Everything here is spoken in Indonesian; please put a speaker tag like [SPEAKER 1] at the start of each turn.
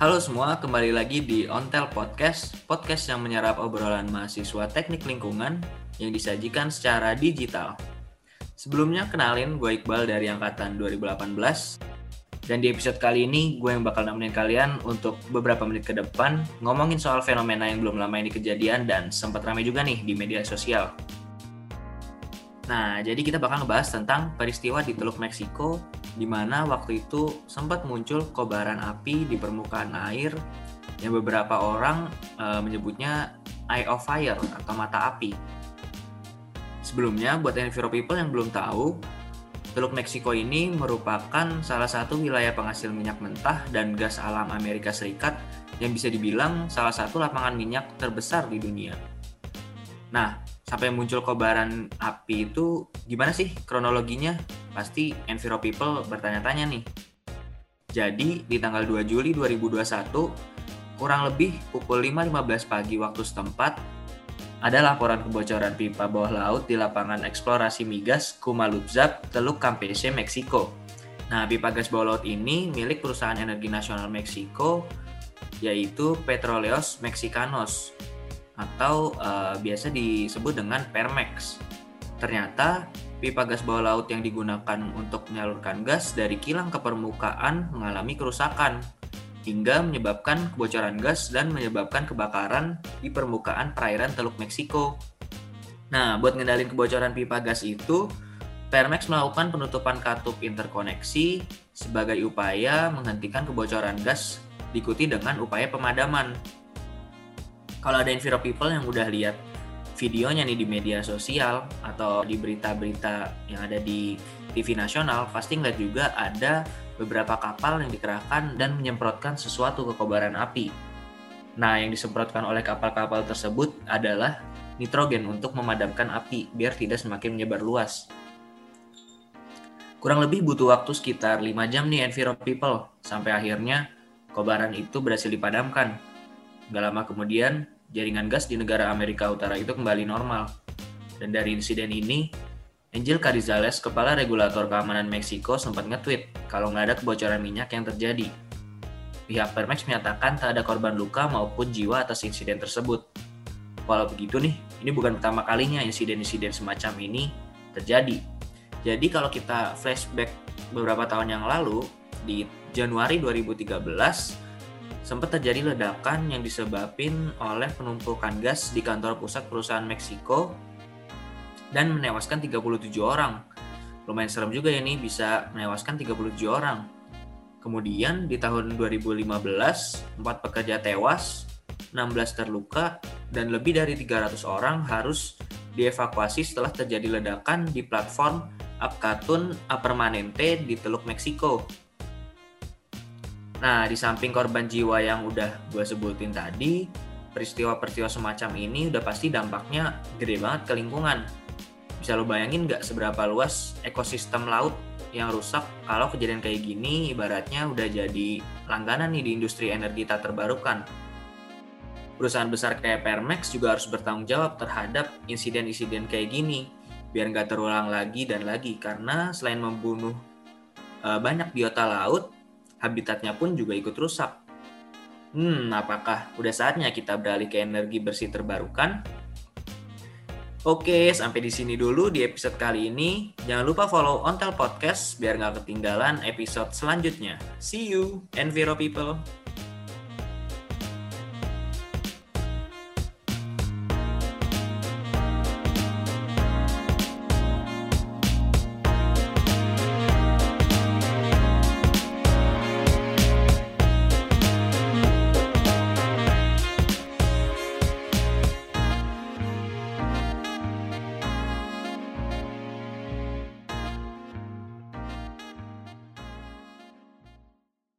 [SPEAKER 1] Halo semua, kembali lagi di Ontel Podcast, podcast yang menyerap obrolan mahasiswa teknik lingkungan yang disajikan secara digital. Sebelumnya kenalin, gue Iqbal dari Angkatan 2018. Dan di episode kali ini, gue yang bakal nemenin kalian untuk beberapa menit ke depan ngomongin soal fenomena yang belum lama ini kejadian dan sempat ramai juga nih di media sosial. Nah, jadi kita bakal ngebahas tentang peristiwa di Teluk Meksiko di mana waktu itu sempat muncul kobaran api di permukaan air yang beberapa orang e, menyebutnya eye of fire atau mata api. Sebelumnya, buat Enviro People yang belum tahu, Teluk Meksiko ini merupakan salah satu wilayah penghasil minyak mentah dan gas alam Amerika Serikat yang bisa dibilang salah satu lapangan minyak terbesar di dunia. Nah, sampai muncul kobaran api itu gimana sih kronologinya? Pasti Enviro People bertanya-tanya nih. Jadi, di tanggal 2 Juli 2021, kurang lebih pukul 5.15 pagi waktu setempat, ada laporan kebocoran pipa bawah laut di lapangan eksplorasi migas Kumalupzap, Teluk Campeche, Meksiko. Nah, pipa gas bawah laut ini milik perusahaan energi nasional Meksiko, yaitu Petroleos Mexicanos, atau uh, biasa disebut dengan Permex. Ternyata pipa gas bawah laut yang digunakan untuk menyalurkan gas dari kilang ke permukaan mengalami kerusakan hingga menyebabkan kebocoran gas dan menyebabkan kebakaran di permukaan perairan Teluk Meksiko. Nah, buat ngendalin kebocoran pipa gas itu, Permex melakukan penutupan katup interkoneksi sebagai upaya menghentikan kebocoran gas diikuti dengan upaya pemadaman. Kalau ada Enviro People yang udah lihat videonya nih di media sosial atau di berita-berita yang ada di TV nasional pasti ngeliat juga ada beberapa kapal yang dikerahkan dan menyemprotkan sesuatu ke kobaran api. Nah, yang disemprotkan oleh kapal-kapal tersebut adalah nitrogen untuk memadamkan api biar tidak semakin menyebar luas. Kurang lebih butuh waktu sekitar 5 jam nih Enviro People sampai akhirnya kobaran itu berhasil dipadamkan. Gak lama kemudian, jaringan gas di negara Amerika Utara itu kembali normal. Dan dari insiden ini, Angel Carizales, kepala regulator keamanan Meksiko, sempat nge-tweet kalau nggak ada kebocoran minyak yang terjadi. Pihak Permex menyatakan tak ada korban luka maupun jiwa atas insiden tersebut. Walau begitu nih, ini bukan pertama kalinya insiden-insiden semacam ini terjadi. Jadi kalau kita flashback beberapa tahun yang lalu, di Januari 2013, sempat terjadi ledakan yang disebabkan oleh penumpukan gas di kantor pusat perusahaan Meksiko dan menewaskan 37 orang. Lumayan serem juga ya nih bisa menewaskan 37 orang. Kemudian di tahun 2015, 4 pekerja tewas, 16 terluka, dan lebih dari 300 orang harus dievakuasi setelah terjadi ledakan di platform Apkatun Apermanente di Teluk Meksiko Nah, di samping korban jiwa yang udah gue sebutin tadi, peristiwa-peristiwa semacam ini udah pasti dampaknya gede banget ke lingkungan. Bisa lo bayangin nggak seberapa luas ekosistem laut yang rusak kalau kejadian kayak gini ibaratnya udah jadi langganan nih di industri energi tak terbarukan. Perusahaan besar kayak Permex juga harus bertanggung jawab terhadap insiden-insiden kayak gini biar nggak terulang lagi dan lagi karena selain membunuh uh, banyak biota laut, habitatnya pun juga ikut rusak. Hmm, apakah udah saatnya kita beralih ke energi bersih terbarukan? Oke, sampai di sini dulu di episode kali ini. Jangan lupa follow Ontel Podcast biar nggak ketinggalan episode selanjutnya. See you, Enviro People!